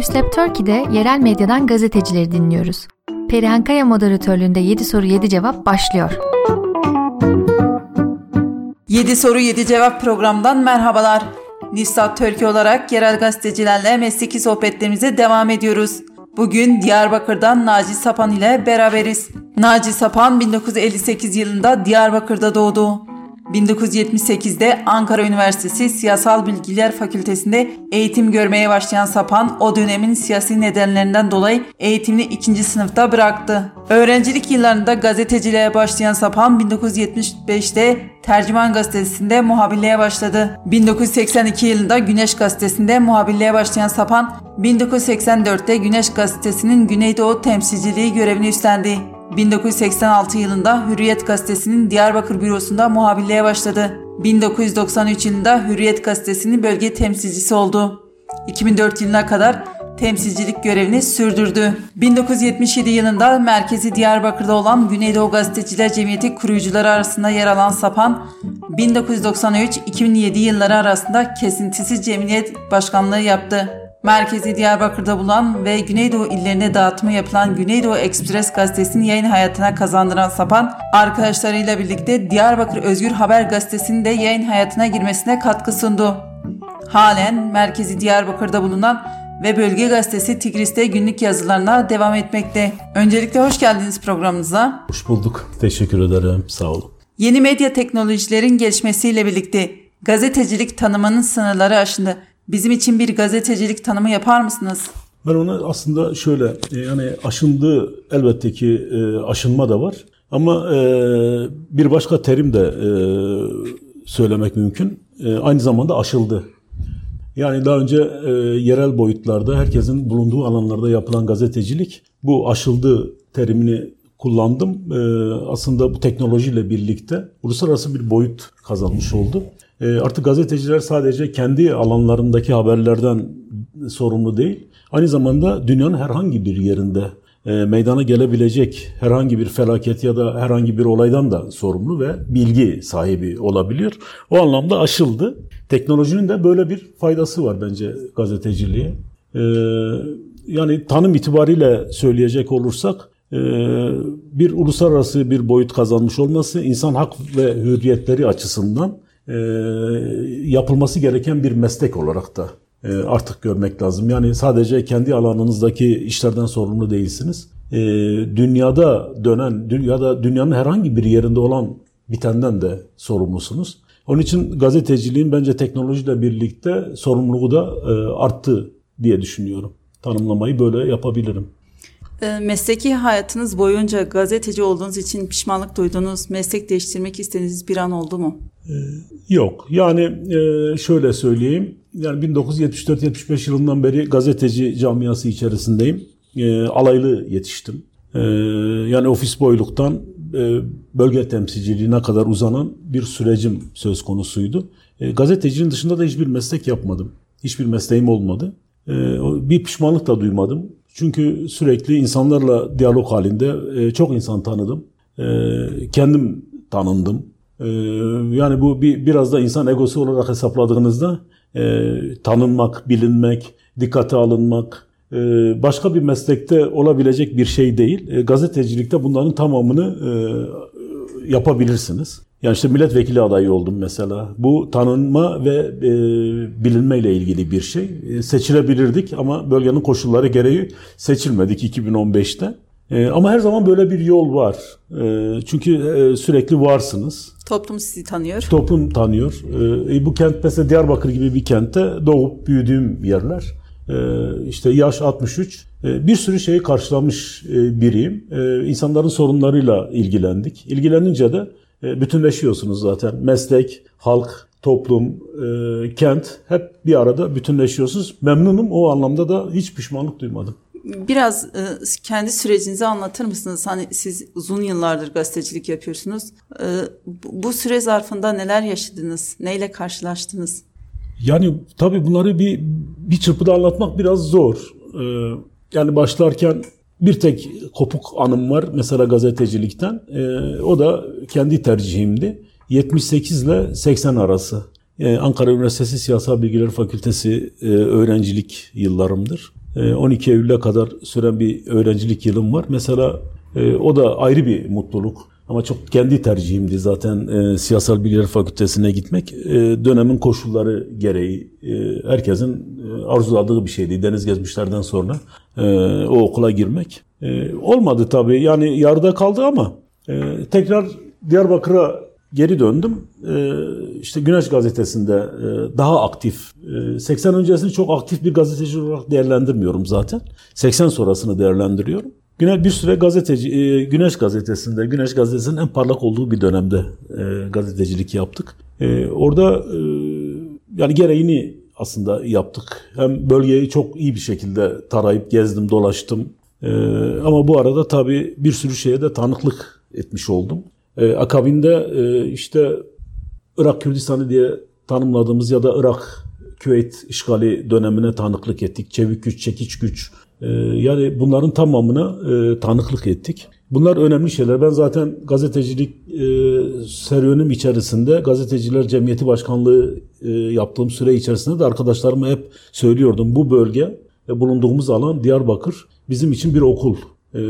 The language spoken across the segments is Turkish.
Newslab Turkey'de yerel medyadan gazetecileri dinliyoruz. Perihan Kaya moderatörlüğünde 7 soru 7 cevap başlıyor. 7 soru 7 cevap programdan merhabalar. Newslab Turkey olarak yerel gazetecilerle mesleki sohbetlerimize devam ediyoruz. Bugün Diyarbakır'dan Naci Sapan ile beraberiz. Naci Sapan 1958 yılında Diyarbakır'da doğdu. 1978'de Ankara Üniversitesi Siyasal Bilgiler Fakültesinde eğitim görmeye başlayan Sapan o dönemin siyasi nedenlerinden dolayı eğitimini ikinci sınıfta bıraktı. Öğrencilik yıllarında gazeteciliğe başlayan Sapan 1975'te Tercüman Gazetesi'nde muhabirliğe başladı. 1982 yılında Güneş Gazetesi'nde muhabirliğe başlayan Sapan, 1984'te Güneş Gazetesi'nin Güneydoğu temsilciliği görevini üstlendi. 1986 yılında Hürriyet Gazetesi'nin Diyarbakır bürosunda muhabirliğe başladı. 1993 yılında Hürriyet Gazetesi'nin bölge temsilcisi oldu. 2004 yılına kadar temsilcilik görevini sürdürdü. 1977 yılında merkezi Diyarbakır'da olan Güneydoğu Gazeteciler Cemiyeti kurucuları arasında yer alan Sapan, 1993-2007 yılları arasında kesintisiz cemiyet başkanlığı yaptı. Merkezi Diyarbakır'da bulunan ve Güneydoğu illerine dağıtımı yapılan Güneydoğu Ekspres gazetesini yayın hayatına kazandıran Sapan, arkadaşlarıyla birlikte Diyarbakır Özgür Haber gazetesinin de yayın hayatına girmesine katkı sundu. Halen Merkezi Diyarbakır'da bulunan ve Bölge Gazetesi Tigris'te günlük yazılarına devam etmekte. Öncelikle hoş geldiniz programımıza. Hoş bulduk. Teşekkür ederim. Sağ olun. Yeni medya teknolojilerin gelişmesiyle birlikte gazetecilik tanımının sınırları aşındı. Bizim için bir gazetecilik tanımı yapar mısınız? Ben ona aslında şöyle e, yani aşındığı elbette ki e, aşınma da var. Ama e, bir başka terim de söylemek mümkün. Aynı zamanda aşıldı. Yani daha önce yerel boyutlarda herkesin bulunduğu alanlarda yapılan gazetecilik bu aşıldı terimini kullandım. Aslında bu teknolojiyle birlikte uluslararası bir boyut kazanmış oldu. Ee, artık gazeteciler sadece kendi alanlarındaki haberlerden sorumlu değil, aynı zamanda dünyanın herhangi bir yerinde e, meydana gelebilecek herhangi bir felaket ya da herhangi bir olaydan da sorumlu ve bilgi sahibi olabiliyor. O anlamda aşıldı. Teknolojinin de böyle bir faydası var bence gazeteciliğe. Ee, yani tanım itibariyle söyleyecek olursak e, bir uluslararası bir boyut kazanmış olması insan hak ve hürriyetleri açısından e, yapılması gereken bir meslek olarak da e, artık görmek lazım. Yani sadece kendi alanınızdaki işlerden sorumlu değilsiniz. E, dünyada dönen, dünyada dünyanın herhangi bir yerinde olan bitenden de sorumlusunuz. Onun için gazeteciliğin bence teknolojiyle birlikte sorumluluğu da arttı diye düşünüyorum. Tanımlamayı böyle yapabilirim. Mesleki hayatınız boyunca gazeteci olduğunuz için pişmanlık duyduğunuz, meslek değiştirmek istediğiniz bir an oldu mu? Ee, yok. Yani e, şöyle söyleyeyim. Yani 1974-75 yılından beri gazeteci camiası içerisindeyim. E, alaylı yetiştim. E, yani ofis boyluktan bölge temsilciliğine kadar uzanan bir sürecim söz konusuydu. Gazetecinin dışında da hiçbir meslek yapmadım. Hiçbir mesleğim olmadı. Bir pişmanlık da duymadım. Çünkü sürekli insanlarla diyalog halinde çok insan tanıdım. Kendim tanındım. Ee, yani bu bir biraz da insan egosu olarak hesapladığınızda e, tanınmak, bilinmek, dikkate alınmak e, başka bir meslekte olabilecek bir şey değil. E, gazetecilikte bunların tamamını e, yapabilirsiniz. Yani işte milletvekili adayı oldum mesela. Bu tanınma ve e, bilinme ile ilgili bir şey. E, seçilebilirdik ama bölgenin koşulları gereği seçilmedik 2015'te. E, ama her zaman böyle bir yol var. E, çünkü e, sürekli varsınız. Toplum sizi tanıyor. Toplum tanıyor. E, bu kent mesela Diyarbakır gibi bir kentte doğup büyüdüğüm yerler. E, işte yaş 63. E, bir sürü şeyi karşılamış e, biriyim. E, insanların sorunlarıyla ilgilendik. İlgilenince de bütünleşiyorsunuz zaten. Meslek, halk, toplum, e, kent hep bir arada bütünleşiyorsunuz. Memnunum o anlamda da hiç pişmanlık duymadım. Biraz e, kendi sürecinizi anlatır mısınız? Hani siz uzun yıllardır gazetecilik yapıyorsunuz. E, bu süre zarfında neler yaşadınız? Neyle karşılaştınız? Yani tabii bunları bir bir çırpıda anlatmak biraz zor. E, yani başlarken bir tek kopuk anım var mesela gazetecilikten. E, o da kendi tercihimdi. 78 ile 80 arası. E, Ankara Üniversitesi Siyasal Bilgiler Fakültesi e, öğrencilik yıllarımdır. 12 Eylül'e kadar süren bir öğrencilik yılım var. Mesela o da ayrı bir mutluluk. Ama çok kendi tercihimdi zaten e, Siyasal Bilgiler Fakültesine gitmek. E, dönemin koşulları gereği e, herkesin e, arzuladığı bir şeydi. Deniz gezmişlerden sonra e, o okula girmek. E, olmadı tabii yani yarıda kaldı ama e, tekrar Diyarbakır'a geri döndüm. E, işte Güneş Gazetesi'nde e, daha aktif. E, 80 öncesini çok aktif bir gazeteci olarak değerlendirmiyorum zaten. 80 sonrasını değerlendiriyorum. Güne bir süre gazeteci e, Güneş gazetesinde, Güneş gazetesinin en parlak olduğu bir dönemde e, gazetecilik yaptık. E, orada e, yani gereğini aslında yaptık. Hem bölgeyi çok iyi bir şekilde tarayıp gezdim, dolaştım. E, ama bu arada tabii bir sürü şeye de tanıklık etmiş oldum. E, akabinde e, işte Irak Kürdistan'ı diye tanımladığımız ya da Irak Küveyt işgali dönemine tanıklık ettik. Çevik güç, çekiç güç, ee, yani bunların tamamına e, tanıklık ettik. Bunlar önemli şeyler. Ben zaten gazetecilik e, serüvenim içerisinde gazeteciler cemiyeti başkanlığı e, yaptığım süre içerisinde de arkadaşlarıma hep söylüyordum. Bu bölge e, bulunduğumuz alan Diyarbakır bizim için bir okul. E,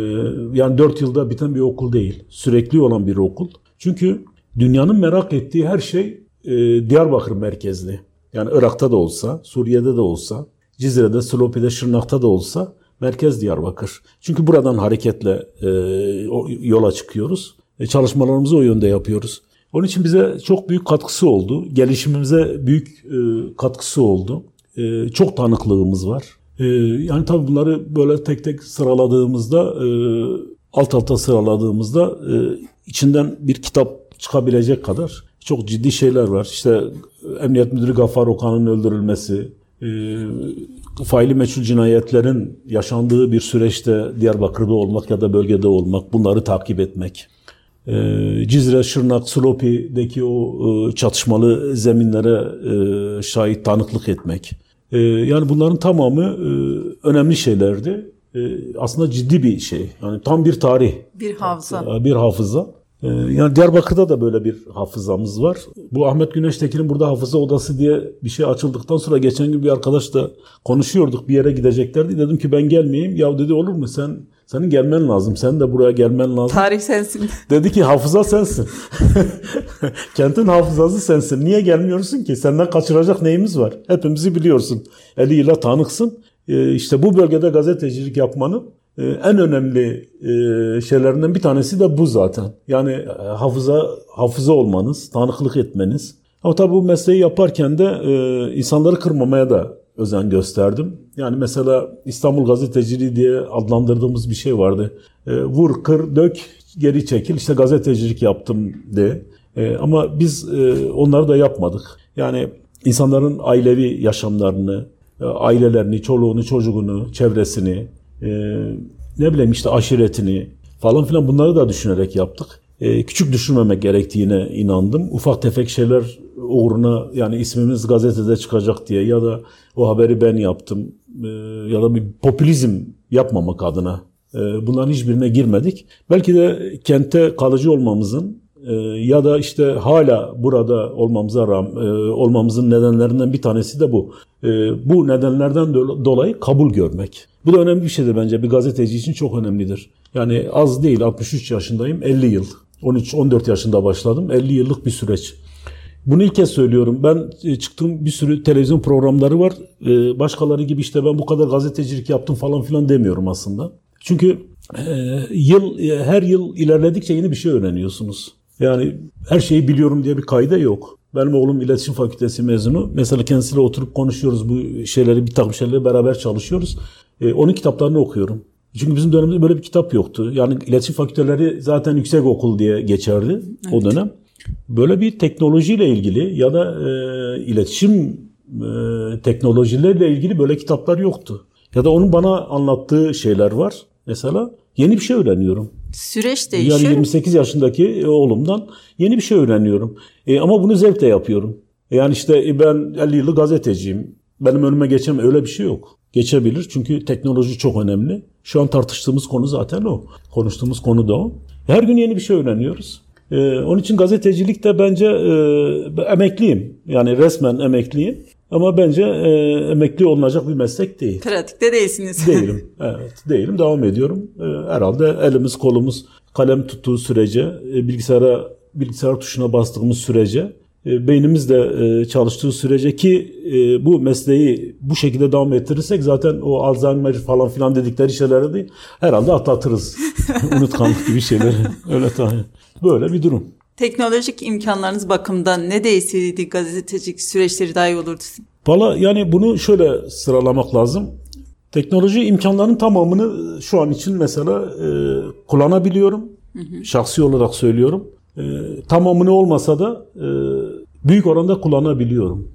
yani dört yılda biten bir okul değil. Sürekli olan bir okul. Çünkü dünyanın merak ettiği her şey e, Diyarbakır merkezli. Yani Irak'ta da olsa, Suriye'de de olsa, Cizre'de, Slopi'de, Şırnak'ta da olsa merkez Diyarbakır. Çünkü buradan hareketle yola çıkıyoruz. E, çalışmalarımızı o yönde yapıyoruz. Onun için bize çok büyük katkısı oldu. Gelişimimize büyük e, katkısı oldu. E, çok tanıklığımız var. E, yani tabii bunları böyle tek tek sıraladığımızda, e, alt alta sıraladığımızda e, içinden bir kitap çıkabilecek kadar çok ciddi şeyler var. İşte Emniyet Müdürü Gaffar Okan'ın öldürülmesi, e, faili meçhul cinayetlerin yaşandığı bir süreçte Diyarbakır'da olmak ya da bölgede olmak, bunları takip etmek. E, Cizre, Şırnak, Slopi'deki o e, çatışmalı zeminlere e, şahit tanıklık etmek. E, yani bunların tamamı e, önemli şeylerdi. E, aslında ciddi bir şey. Yani tam bir tarih. Bir hafıza. Bir hafıza. Ee, yani Diyarbakır'da da böyle bir hafızamız var. Bu Ahmet Güneştekin'in burada hafıza odası diye bir şey açıldıktan sonra geçen gün bir arkadaşla konuşuyorduk. Bir yere gideceklerdi. Dedim ki ben gelmeyeyim. Ya dedi olur mu sen senin gelmen lazım. Sen de buraya gelmen lazım. Tarih sensin. Dedi ki hafıza sensin. Kentin hafızası sensin. Niye gelmiyorsun ki? Senden kaçıracak neyimiz var? Hepimizi biliyorsun. Eliyle tanıksın. Ee, işte bu bölgede gazetecilik yapmanın ee, en önemli e, şeylerinden bir tanesi de bu zaten. Yani e, hafıza hafıza olmanız, tanıklık etmeniz. Ama tabii bu mesleği yaparken de e, insanları kırmamaya da özen gösterdim. Yani mesela İstanbul gazeteciliği diye adlandırdığımız bir şey vardı. Vur, kır, dök, geri çekil. İşte gazetecilik yaptım de. Ama biz onları da yapmadık. Yani insanların ailevi yaşamlarını, ailelerini, çoluğunu, çocuğunu, çevresini, e, ne bileyim işte aşiretini falan filan bunları da düşünerek yaptık. E, küçük düşünmemek gerektiğine inandım. Ufak tefek şeyler uğruna yani ismimiz gazetede çıkacak diye ya da o haberi ben yaptım e, ya da bir popülizm yapmamak adına e, bunların hiçbirine girmedik. Belki de kente kalıcı olmamızın e, ya da işte hala burada olmamıza e, olmamızın nedenlerinden bir tanesi de bu. Bu nedenlerden dolayı kabul görmek. Bu da önemli bir şeydir bence. Bir gazeteci için çok önemlidir. Yani az değil 63 yaşındayım 50 yıl. 13-14 yaşında başladım. 50 yıllık bir süreç. Bunu ilk kez söylüyorum. Ben e, çıktığım bir sürü televizyon programları var. E, başkaları gibi işte ben bu kadar gazetecilik yaptım falan filan demiyorum aslında. Çünkü e, yıl her yıl ilerledikçe yeni bir şey öğreniyorsunuz. Yani her şeyi biliyorum diye bir kayda yok. Benim oğlum iletişim fakültesi mezunu. Mesela kendisiyle oturup konuşuyoruz bu şeyleri, bir takım şeyleri beraber çalışıyoruz. Onun kitaplarını okuyorum. Çünkü bizim dönemimizde böyle bir kitap yoktu. Yani iletişim fakülteleri zaten yüksek okul diye geçerdi evet. o dönem. Böyle bir teknolojiyle ilgili ya da e, iletişim e, teknolojileriyle ilgili böyle kitaplar yoktu. Ya da onun bana anlattığı şeyler var. Mesela yeni bir şey öğreniyorum. Süreç değişiyor. Yani 28 yaşındaki oğlumdan yeni bir şey öğreniyorum. E, ama bunu zevkle yapıyorum. Yani işte e, ben 50 yıllık gazeteciyim. Benim önüme geçen öyle bir şey yok geçebilir. Çünkü teknoloji çok önemli. Şu an tartıştığımız konu zaten o. Konuştuğumuz konu da o. Her gün yeni bir şey öğreniyoruz. Ee, onun için gazetecilik de bence e, emekliyim. Yani resmen emekliyim. Ama bence e, emekli olunacak bir meslek değil. Pratikte değilsiniz. Değilim. Evet, değilim. Devam ediyorum. E, herhalde elimiz kolumuz kalem tuttuğu sürece, e, bilgisayara bilgisayar tuşuna bastığımız sürece, e, beynimiz de e, çalıştığı sürece ki e, bu mesleği bu şekilde devam ettirirsek zaten o Alzheimer falan filan dedikleri şeyleri de herhalde atlatırız. Unutkanlık gibi şeyleri. Öyle tahmin. Böyle bir durum. Teknolojik imkanlarınız bakımından ne değişseydi gazetecilik süreçleri daha iyi olurdu? Valla yani bunu şöyle sıralamak lazım. Teknoloji imkanlarının tamamını şu an için mesela e, kullanabiliyorum. Hı hı. Şahsi olarak söylüyorum. E, tamamını olmasa da e, büyük oranda kullanabiliyorum.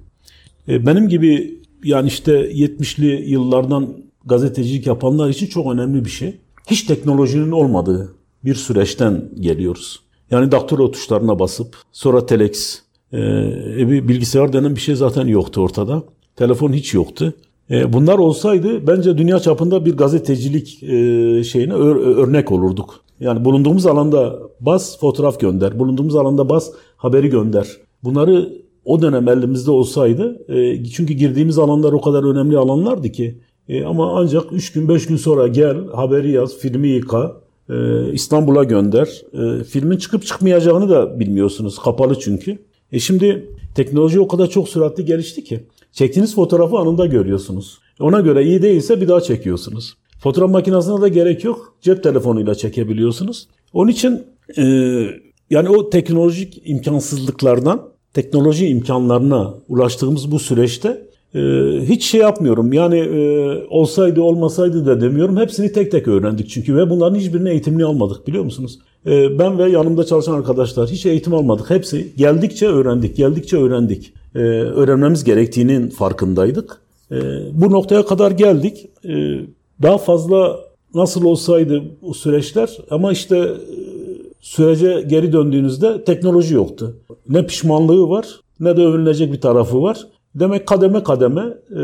E, benim gibi yani işte 70'li yıllardan gazetecilik yapanlar için çok önemli bir şey. Hiç teknolojinin olmadığı bir süreçten geliyoruz. Yani daktilo tuşlarına basıp sonra telex, e, e, bir bilgisayar denen bir şey zaten yoktu ortada. Telefon hiç yoktu. E, bunlar olsaydı bence dünya çapında bir gazetecilik e, şeyine ör, örnek olurduk. Yani bulunduğumuz alanda bas fotoğraf gönder, bulunduğumuz alanda bas haberi gönder. Bunları o dönem elimizde olsaydı e, çünkü girdiğimiz alanlar o kadar önemli alanlardı ki e, ama ancak 3 gün 5 gün sonra gel haberi yaz, filmi yıka, e, İstanbul'a gönder. E, filmin çıkıp çıkmayacağını da bilmiyorsunuz. Kapalı çünkü. E şimdi teknoloji o kadar çok süratli gelişti ki çektiğiniz fotoğrafı anında görüyorsunuz. Ona göre iyi değilse bir daha çekiyorsunuz. Fotoğraf makinesine de gerek yok. Cep telefonuyla çekebiliyorsunuz. Onun için e, yani o teknolojik imkansızlıklardan teknoloji imkanlarına ulaştığımız bu süreçte e, hiç şey yapmıyorum. Yani e, olsaydı olmasaydı da demiyorum. Hepsini tek tek öğrendik çünkü ve bunların hiçbirini eğitimini almadık biliyor musunuz? E, ben ve yanımda çalışan arkadaşlar hiç eğitim almadık. Hepsi geldikçe öğrendik, geldikçe öğrendik. E, öğrenmemiz gerektiğinin farkındaydık. E, bu noktaya kadar geldik. E, daha fazla nasıl olsaydı bu süreçler ama işte e, sürece geri döndüğünüzde teknoloji yoktu. Ne pişmanlığı var ne de övünülecek bir tarafı var. Demek kademe kademe e,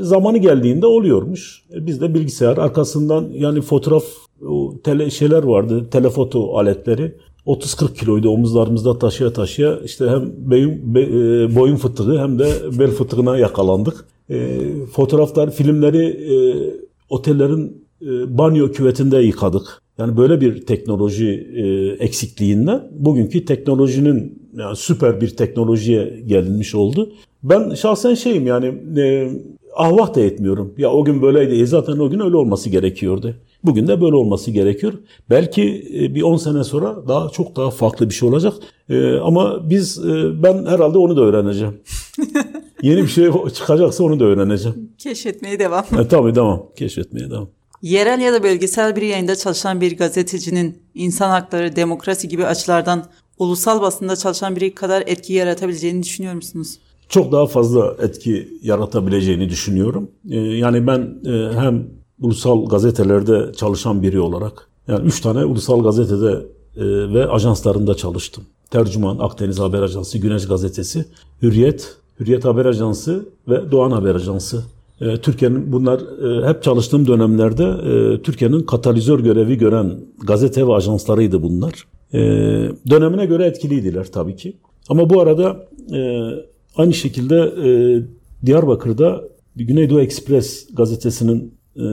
zamanı geldiğinde oluyormuş. E, biz de bilgisayar arkasından yani fotoğraf o tele şeyler vardı, telefoto aletleri. 30-40 kiloydu omuzlarımızda taşıya taşıya işte hem beyin, be, e, boyun fıtığı hem de bel fıtığına yakalandık. E, fotoğraflar, filmleri e, otellerin e, banyo küvetinde yıkadık. Yani böyle bir teknoloji e, eksikliğinden bugünkü teknolojinin yani süper bir teknolojiye gelinmiş oldu. Ben şahsen şeyim yani e, ahvah da etmiyorum. Ya o gün böyleydi. E zaten o gün öyle olması gerekiyordu. Bugün de böyle olması gerekiyor. Belki e, bir 10 sene sonra daha çok daha farklı bir şey olacak. E, ama biz e, ben herhalde onu da öğreneceğim. Yeni bir şey çıkacaksa onu da öğreneceğim. Keşfetmeye devam. E, tabii devam. Keşfetmeye devam. Yerel ya da bölgesel bir yayında çalışan bir gazetecinin insan hakları, demokrasi gibi açılardan ulusal basında çalışan biri kadar etki yaratabileceğini düşünüyor musunuz? Çok daha fazla etki yaratabileceğini düşünüyorum. Ee, yani ben e, hem ulusal gazetelerde çalışan biri olarak, yani üç tane ulusal gazetede e, ve ajanslarında çalıştım. Tercüman, Akdeniz Haber Ajansı, Güneş Gazetesi, Hürriyet, Hürriyet Haber Ajansı ve Doğan Haber Ajansı. E, Türkiye'nin bunlar hep çalıştığım dönemlerde Türkiye'nin katalizör görevi gören gazete ve ajanslarıydı bunlar. Dönemine göre etkiliydiler tabii ki. Ama bu arada Aynı şekilde e, Diyarbakır'da Güneydoğu Express gazetesinin e,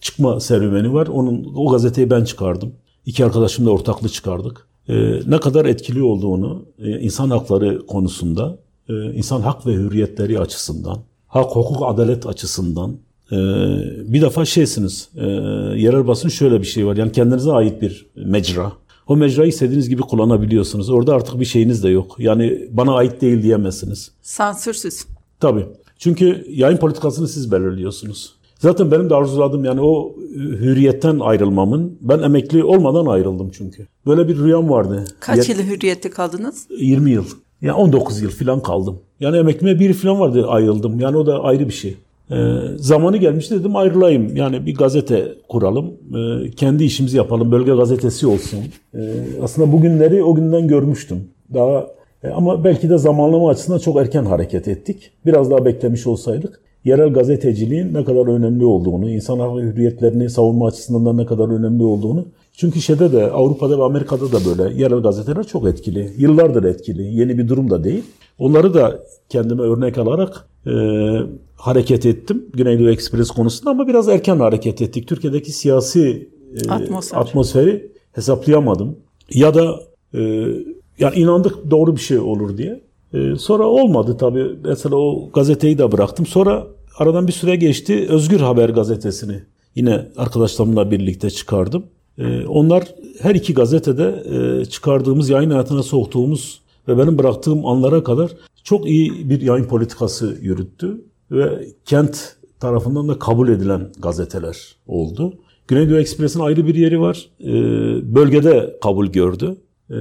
çıkma serüveni var. Onun o gazeteyi ben çıkardım. İki arkadaşımla ortaklı çıkardık. E, ne kadar etkili olduğunu e, insan hakları konusunda, e, insan hak ve hürriyetleri açısından, hak, hukuk, adalet açısından e, bir defa şeysiniz. E, yerel basın şöyle bir şey var. Yani kendinize ait bir mecra. O mecrayı istediğiniz gibi kullanabiliyorsunuz. Orada artık bir şeyiniz de yok. Yani bana ait değil diyemezsiniz. Sansürsüz. Tabii. Çünkü yayın politikasını siz belirliyorsunuz. Zaten benim de arzuladığım yani o hürriyetten ayrılmamın, ben emekli olmadan ayrıldım çünkü. Böyle bir rüyam vardı. Kaç yıl hürriyette kaldınız? 20 yıl. Yani 19 yıl falan kaldım. Yani emeklime bir falan vardı ayrıldım. Yani o da ayrı bir şey. E, zamanı gelmiş dedim ayrılayım. Yani bir gazete kuralım. E, kendi işimizi yapalım. Bölge gazetesi olsun. E, aslında bugünleri o günden görmüştüm. Daha e, ama belki de zamanlama açısından çok erken hareket ettik. Biraz daha beklemiş olsaydık yerel gazeteciliğin ne kadar önemli olduğunu, insan hak hürriyetlerini savunma açısından da ne kadar önemli olduğunu Çünkü şeyde de Avrupa'da ve Amerika'da da böyle yerel gazeteler çok etkili. Yıllardır etkili. Yeni bir durum da değil. Onları da kendime örnek alarak e, hareket ettim. Güneydoğu Ekspres konusunda ama biraz erken hareket ettik. Türkiye'deki siyasi e, Atmosfer. atmosferi hesaplayamadım. Ya da e, yani inandık doğru bir şey olur diye. E, sonra olmadı tabii. Mesela o gazeteyi de bıraktım. Sonra aradan bir süre geçti. Özgür Haber gazetesini yine arkadaşlarımla birlikte çıkardım. E, onlar her iki gazetede e, çıkardığımız, yayın hayatına soktuğumuz ve benim bıraktığım anlara kadar çok iyi bir yayın politikası yürüttü ve kent tarafından da kabul edilen gazeteler oldu. Güneydoğu Ekspres'in ayrı bir yeri var. E, bölgede kabul gördü. E,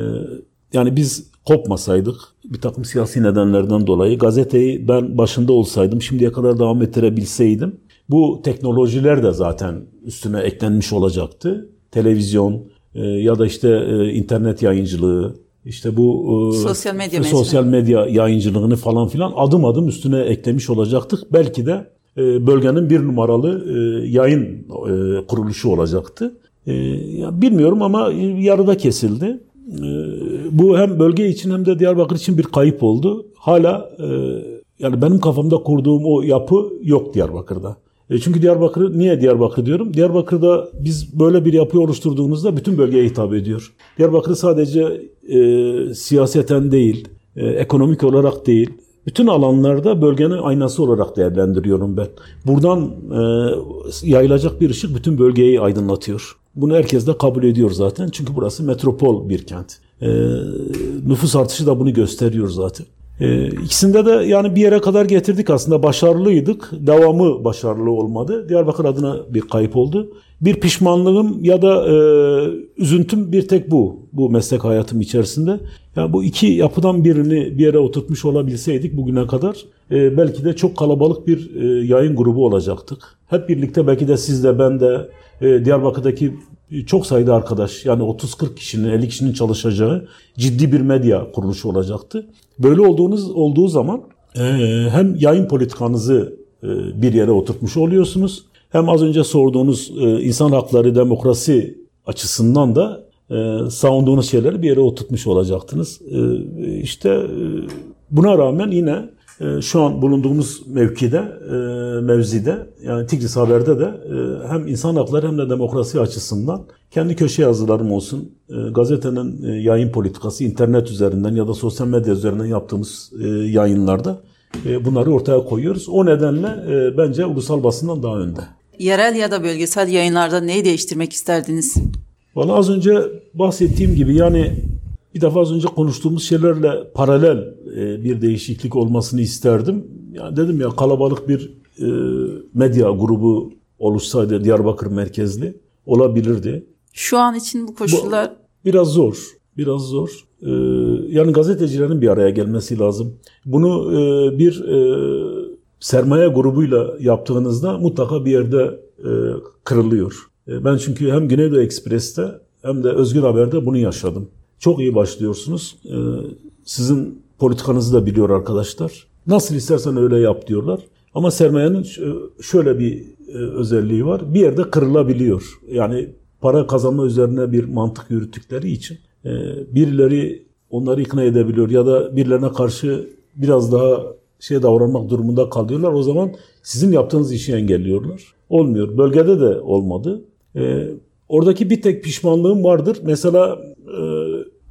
yani biz kopmasaydık bir takım siyasi nedenlerden dolayı gazeteyi ben başında olsaydım şimdiye kadar devam ettirebilseydim bu teknolojiler de zaten üstüne eklenmiş olacaktı. Televizyon e, ya da işte e, internet yayıncılığı işte bu e, sosyal medya sosyal medya yayıncılığını falan filan adım adım üstüne eklemiş olacaktık. Belki de e, bölgenin bir numaralı e, yayın kuruluşu olacaktı. Bilmiyorum ama yarıda kesildi. Bu hem bölge için hem de Diyarbakır için bir kayıp oldu. Hala yani benim kafamda kurduğum o yapı yok Diyarbakır'da. E çünkü Diyarbakır, niye Diyarbakır diyorum? Diyarbakır'da biz böyle bir yapı oluşturduğumuzda bütün bölgeye hitap ediyor. Diyarbakır sadece e, siyaseten değil, e, ekonomik olarak değil, bütün alanlarda bölgenin aynası olarak değerlendiriyorum ben. Buradan e, yayılacak bir ışık bütün bölgeyi aydınlatıyor. Bunu herkes de kabul ediyor zaten. Çünkü burası metropol bir kent. E, nüfus artışı da bunu gösteriyor zaten. E, ikisinde de yani bir yere kadar getirdik aslında başarılıydık. Devamı başarılı olmadı. Diyarbakır adına bir kayıp oldu. Bir pişmanlığım ya da e, üzüntüm bir tek bu. Bu meslek hayatım içerisinde. Yani bu iki yapıdan birini bir yere oturtmuş olabilseydik bugüne kadar e, belki de çok kalabalık bir e, yayın grubu olacaktık. Hep birlikte belki de siz de ben de e, Diyarbakır'daki çok sayıda arkadaş yani 30-40 kişinin 50 kişinin çalışacağı ciddi bir medya kuruluşu olacaktı. Böyle olduğunuz olduğu zaman e, hem yayın politikanızı e, bir yere oturtmuş oluyorsunuz hem az önce sorduğunuz e, insan hakları demokrasi açısından da savunduğunuz şeyleri bir yere oturtmuş olacaktınız. E, işte e, buna rağmen yine şu an bulunduğumuz mevkide, e, mevzide yani Tigris Haber'de de e, hem insan hakları hem de demokrasi açısından kendi köşe yazılarım olsun, e, gazetenin yayın politikası internet üzerinden ya da sosyal medya üzerinden yaptığımız yayınlarda bunları ortaya koyuyoruz. O nedenle bence ulusal basından daha önde. Yerel ya da bölgesel yayınlarda neyi değiştirmek isterdiniz? Valla az önce bahsettiğim gibi yani bir defa az önce konuştuğumuz şeylerle paralel e, bir değişiklik olmasını isterdim. Yani dedim ya kalabalık bir e, medya grubu oluşsaydı Diyarbakır merkezli olabilirdi. Şu an için bu koşullar... Bu, biraz zor. Biraz zor. Ee, yani gazetecilerin bir araya gelmesi lazım. Bunu e, bir e, sermaye grubuyla yaptığınızda mutlaka bir yerde e, kırılıyor. E, ben çünkü hem Güneydoğu Ekspres'te hem de Özgür Haber'de bunu yaşadım. Çok iyi başlıyorsunuz. E, sizin politikanızı da biliyor arkadaşlar. Nasıl istersen öyle yap diyorlar. Ama sermayenin şöyle bir e, özelliği var. Bir yerde kırılabiliyor. Yani para kazanma üzerine bir mantık yürüttükleri için e, birileri onları ikna edebiliyor ya da birilerine karşı biraz daha şey davranmak durumunda kalıyorlar. O zaman sizin yaptığınız işi engelliyorlar. Olmuyor. Bölgede de olmadı. Ee, oradaki bir tek pişmanlığım vardır. Mesela e,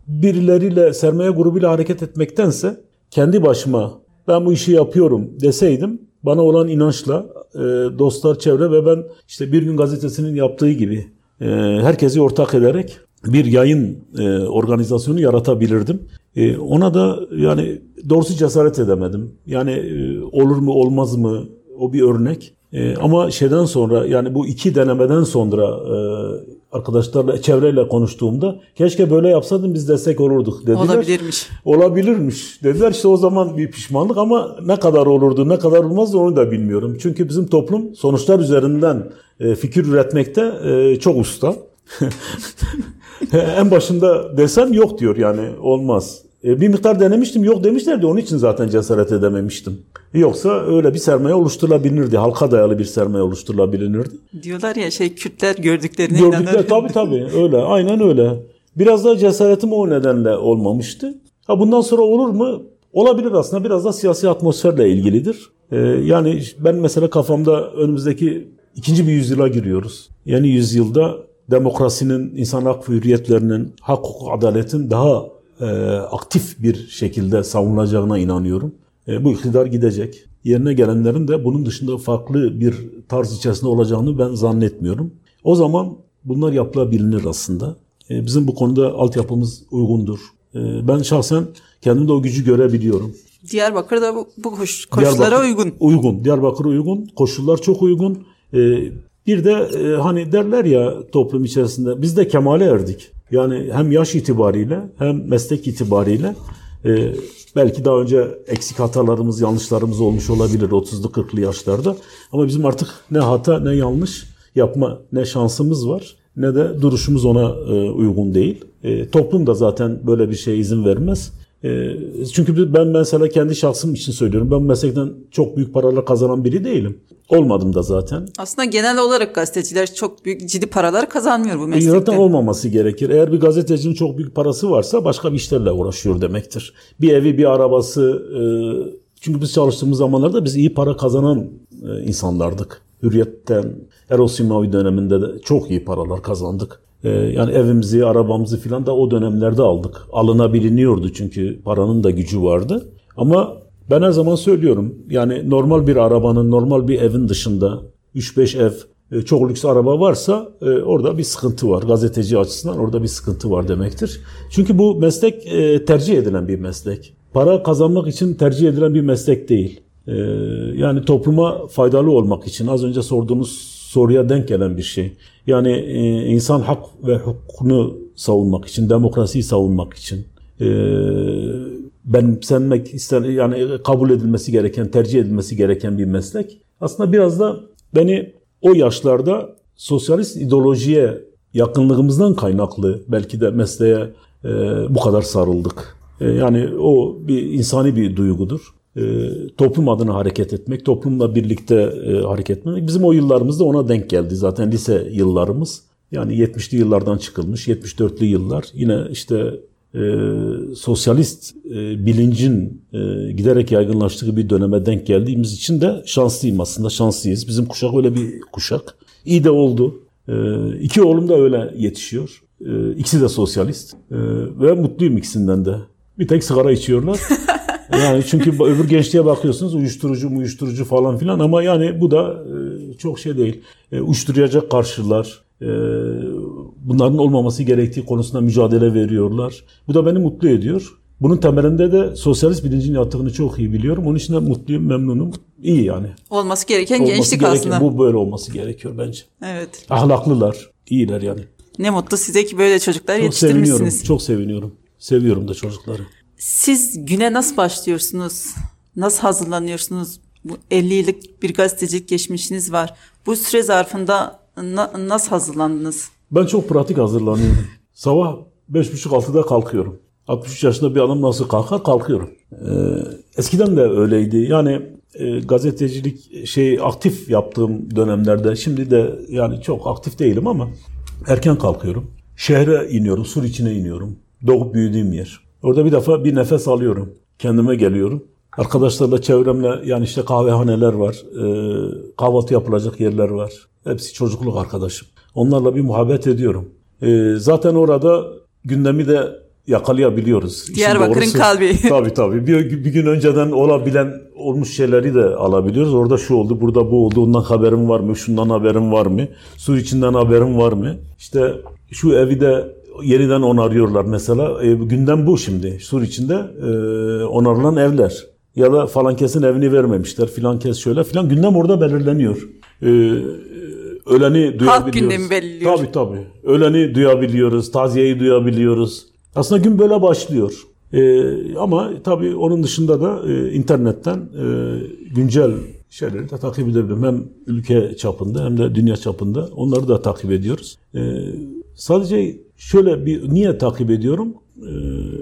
birileriyle sermaye grubuyla hareket etmektense kendi başıma ben bu işi yapıyorum deseydim bana olan inançla e, dostlar, çevre ve ben işte Bir Gün Gazetesi'nin yaptığı gibi e, herkesi ortak ederek bir yayın e, organizasyonu yaratabilirdim. E, ona da yani doğrusu cesaret edemedim. Yani e, olur mu olmaz mı o bir örnek. E, ama şeyden sonra yani bu iki denemeden sonra e, arkadaşlarla çevreyle konuştuğumda keşke böyle yapsaydın biz destek olurduk dediler. Olabilirmiş. Olabilirmiş dediler. İşte o zaman bir pişmanlık ama ne kadar olurdu ne kadar olmazdı onu da bilmiyorum. Çünkü bizim toplum sonuçlar üzerinden e, fikir üretmekte e, çok usta. en başında desem yok diyor yani olmaz. E, bir miktar denemiştim yok demişlerdi onun için zaten cesaret edememiştim. Yoksa öyle bir sermaye oluşturulabilirdi. Halka dayalı bir sermaye oluşturulabilirdi. Diyorlar ya şey Kürtler gördüklerine Gördükler inanır. tabii tabii öyle aynen öyle. Biraz da cesaretim o nedenle olmamıştı. Ha bundan sonra olur mu? Olabilir aslında biraz da siyasi atmosferle ilgilidir. Ee, yani ben mesela kafamda önümüzdeki ikinci bir yüzyıla giriyoruz. Yeni yüzyılda demokrasinin, insan hak ve hürriyetlerinin, hak, hukuk, adaletin daha e, aktif bir şekilde savunulacağına inanıyorum. E, bu iktidar gidecek. Yerine gelenlerin de bunun dışında farklı bir tarz içerisinde olacağını ben zannetmiyorum. O zaman bunlar yapılabilir aslında. E, bizim bu konuda altyapımız uygundur. E, ben şahsen kendimde o gücü görebiliyorum. Diyarbakır'da bu, bu koş- koşullara Diyarbakır- uygun. Uygun. Diyarbakır'a uygun. Koşullar çok uygun. Bir de hani derler ya toplum içerisinde biz de kemale erdik. Yani hem yaş itibariyle hem meslek itibariyle belki daha önce eksik hatalarımız, yanlışlarımız olmuş olabilir 30'lu 40'lı yaşlarda. Ama bizim artık ne hata ne yanlış yapma ne şansımız var ne de duruşumuz ona e, uygun değil. E, toplum da zaten böyle bir şeye izin vermez. E, çünkü ben mesela kendi şahsım için söylüyorum. Ben meslekten çok büyük paralar kazanan biri değilim. Olmadım da zaten. Aslında genel olarak gazeteciler çok büyük ciddi paralar kazanmıyor bu E, meslekte. Zaten olmaması gerekir. Eğer bir gazetecinin çok büyük parası varsa başka bir işlerle uğraşıyor demektir. Bir evi, bir arabası. e, çünkü biz çalıştığımız zamanlarda biz iyi para kazanan e, insanlardık. Hürriyetten, Erol Simavi döneminde de çok iyi paralar kazandık. E, yani evimizi, arabamızı filan da o dönemlerde aldık. Alınabiliniyordu çünkü paranın da gücü vardı. Ama ben her zaman söylüyorum yani normal bir arabanın, normal bir evin dışında 3-5 ev, e, çok lüks araba varsa e, orada bir sıkıntı var. Gazeteci açısından orada bir sıkıntı var demektir. Çünkü bu meslek e, tercih edilen bir meslek. Para kazanmak için tercih edilen bir meslek değil. Yani topluma faydalı olmak için az önce sorduğunuz soruya denk gelen bir şey. Yani e, insan hak ve hukukunu savunmak için, demokrasiyi savunmak için e, benimsenmek ister yani kabul edilmesi gereken, tercih edilmesi gereken bir meslek. Aslında biraz da beni o yaşlarda sosyalist ideolojiye yakınlığımızdan kaynaklı belki de mesleğe e, bu kadar sarıldık. E, yani o bir insani bir duygudur. E, toplum adına hareket etmek, toplumla birlikte e, hareket etmek. Bizim o yıllarımızda ona denk geldi zaten lise yıllarımız. Yani 70'li yıllardan çıkılmış, 74'lü yıllar. Yine işte e, sosyalist e, bilincin e, giderek yaygınlaştığı bir döneme denk geldiğimiz için de şanslıyım aslında şanslıyız. Bizim kuşak öyle bir kuşak. İyi de oldu. E, iki oğlum da öyle yetişiyor. E, ikisi de sosyalist e, ve mutluyum ikisinden de. Bir tek sigara içiyorlar. Yani çünkü öbür gençliğe bakıyorsunuz uyuşturucu uyuşturucu falan filan ama yani bu da e, çok şey değil. E, uyuşturucuya karşılar. E, bunların olmaması gerektiği konusunda mücadele veriyorlar. Bu da beni mutlu ediyor. Bunun temelinde de sosyalist bilincin yattığını çok iyi biliyorum. Onun için de mutluyum, memnunum. İyi yani. Olması gereken Olması gençlik gereken- aslında. Bu böyle olması gerekiyor bence. Evet. Ahlaklılar, iyiler yani. Ne mutlu size ki böyle çocuklar Çok seviniyorum, yetiştirmişsiniz. çok seviniyorum. Seviyorum da çocukları. Siz güne nasıl başlıyorsunuz? Nasıl hazırlanıyorsunuz? Bu 50 yıllık bir gazetecilik geçmişiniz var. Bu süre zarfında na- nasıl hazırlandınız? Ben çok pratik hazırlanıyorum. Sabah 5.30-6'da kalkıyorum. 63 yaşında bir adam nasıl kalkar? Kalkıyorum. Ee, eskiden de öyleydi. Yani e, gazetecilik şey aktif yaptığım dönemlerde şimdi de yani çok aktif değilim ama erken kalkıyorum. Şehre iniyorum, sur içine iniyorum. Doğup büyüdüğüm yer. Orada bir defa bir nefes alıyorum. Kendime geliyorum. Arkadaşlarla çevremle yani işte kahvehaneler var. e, kahvaltı yapılacak yerler var. Hepsi çocukluk arkadaşım. Onlarla bir muhabbet ediyorum. E, zaten orada gündemi de yakalayabiliyoruz. Diyarbakır'ın kalbi. Tabii tabii. Bir, bir gün önceden olabilen olmuş şeyleri de alabiliyoruz. Orada şu oldu, burada bu oldu, ondan haberim var mı, şundan haberim var mı, sur içinden haberim var mı? İşte şu evi de yeniden onarıyorlar mesela. E, gündem bu şimdi. Sur içinde e, onarılan evler. Ya da falan kesin evini vermemişler, filan kes şöyle filan. Gündem orada belirleniyor. E, öleni duyabiliyoruz. gündemi belirliyor. Tabii tabii. Öleni duyabiliyoruz, taziyeyi duyabiliyoruz. Aslında gün böyle başlıyor. Ee, ama tabii onun dışında da e, internetten e, güncel şeyleri de takip edebilirim. Hem ülke çapında hem de dünya çapında onları da takip ediyoruz. Ee, sadece şöyle bir niye takip ediyorum?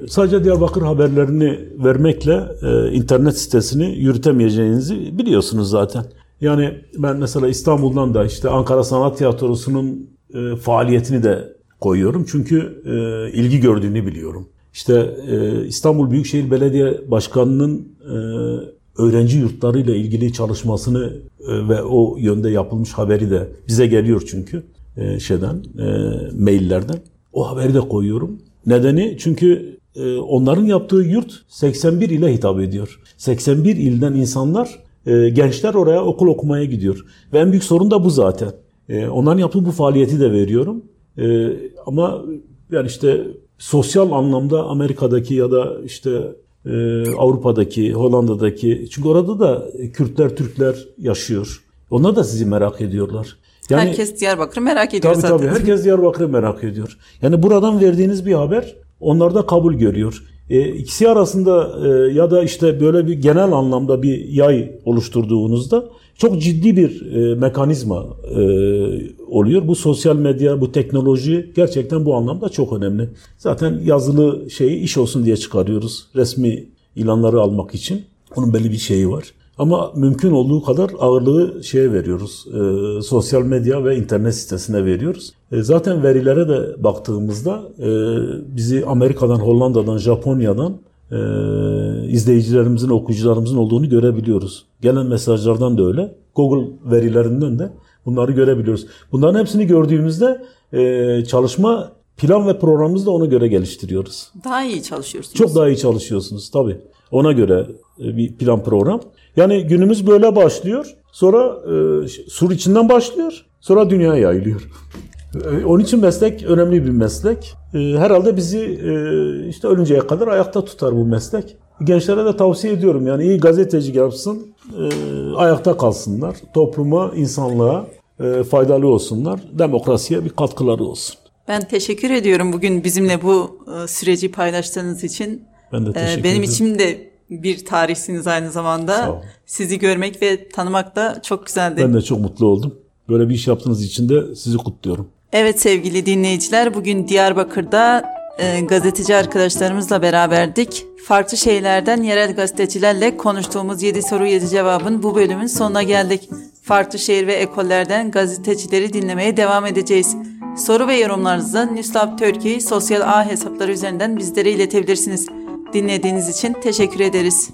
sadece Diyarbakır haberlerini vermekle e, internet sitesini yürütemeyeceğinizi biliyorsunuz zaten. Yani ben mesela İstanbul'dan da işte Ankara Sanat Tiyatrosu'nun e, faaliyetini de koyuyorum. Çünkü e, ilgi gördüğünü biliyorum. İşte İstanbul Büyükşehir Belediye Başkanı'nın e, öğrenci yurtlarıyla ilgili çalışmasını ve o yönde yapılmış haberi de bize geliyor çünkü şeyden maillerden. O haberi de koyuyorum. Nedeni çünkü e, onların yaptığı yurt 81 ile hitap ediyor. 81 ilden insanlar, e, gençler oraya okul okumaya gidiyor. Ve en büyük sorun da bu zaten. E, onların yaptığı bu faaliyeti de veriyorum. Ama yani işte sosyal anlamda Amerika'daki ya da işte Avrupa'daki, Hollanda'daki çünkü orada da Kürtler, Türkler yaşıyor. Onlar da sizi merak ediyorlar. Yani, herkes Diyarbakır'ı merak ediyor tabii, zaten. Tabii herkes Diyarbakır'ı merak ediyor. Yani buradan verdiğiniz bir haber onlarda kabul görüyor. E, ikisi arasında e, ya da işte böyle bir genel anlamda bir yay oluşturduğunuzda çok ciddi bir e, mekanizma e, oluyor. Bu sosyal medya, bu teknoloji gerçekten bu anlamda çok önemli. Zaten yazılı şeyi iş olsun diye çıkarıyoruz. Resmi ilanları almak için. Onun belli bir şeyi var. Ama mümkün olduğu kadar ağırlığı şeye veriyoruz. E, sosyal medya ve internet sitesine veriyoruz. E, zaten verilere de baktığımızda e, bizi Amerika'dan, Hollanda'dan, Japonya'dan e, izleyicilerimizin, okuyucularımızın olduğunu görebiliyoruz. Gelen mesajlardan da öyle. Google verilerinden de bunları görebiliyoruz. Bunların hepsini gördüğümüzde e, çalışma plan ve programımızı da ona göre geliştiriyoruz. Daha iyi çalışıyorsunuz. Çok daha iyi çalışıyorsunuz tabii. Ona göre e, bir plan program. Yani günümüz böyle başlıyor. Sonra e, sur içinden başlıyor. Sonra dünyaya yayılıyor. E, onun için meslek önemli bir meslek. E, herhalde bizi e, işte ölünceye kadar ayakta tutar bu meslek. Gençlere de tavsiye ediyorum yani iyi gazeteci yapsın, e, ayakta kalsınlar. Topluma, insanlığa e, faydalı olsunlar. Demokrasiye bir katkıları olsun. Ben teşekkür ediyorum bugün bizimle bu e, süreci paylaştığınız için. Ben de teşekkür ederim. Benim için de bir tarihsiniz aynı zamanda. Sizi görmek ve tanımak da çok güzeldi. Ben de çok mutlu oldum. Böyle bir iş yaptığınız için de sizi kutluyorum. Evet sevgili dinleyiciler bugün Diyarbakır'da e, gazeteci arkadaşlarımızla beraberdik. Farklı şeylerden yerel gazetecilerle konuştuğumuz 7 soru 7 cevabın bu bölümün sonuna geldik. Farklı şehir ve ekollerden gazetecileri dinlemeye devam edeceğiz. Soru ve yorumlarınızı Nüslab Türkiye sosyal ağ hesapları üzerinden bizlere iletebilirsiniz. Dinlediğiniz için teşekkür ederiz.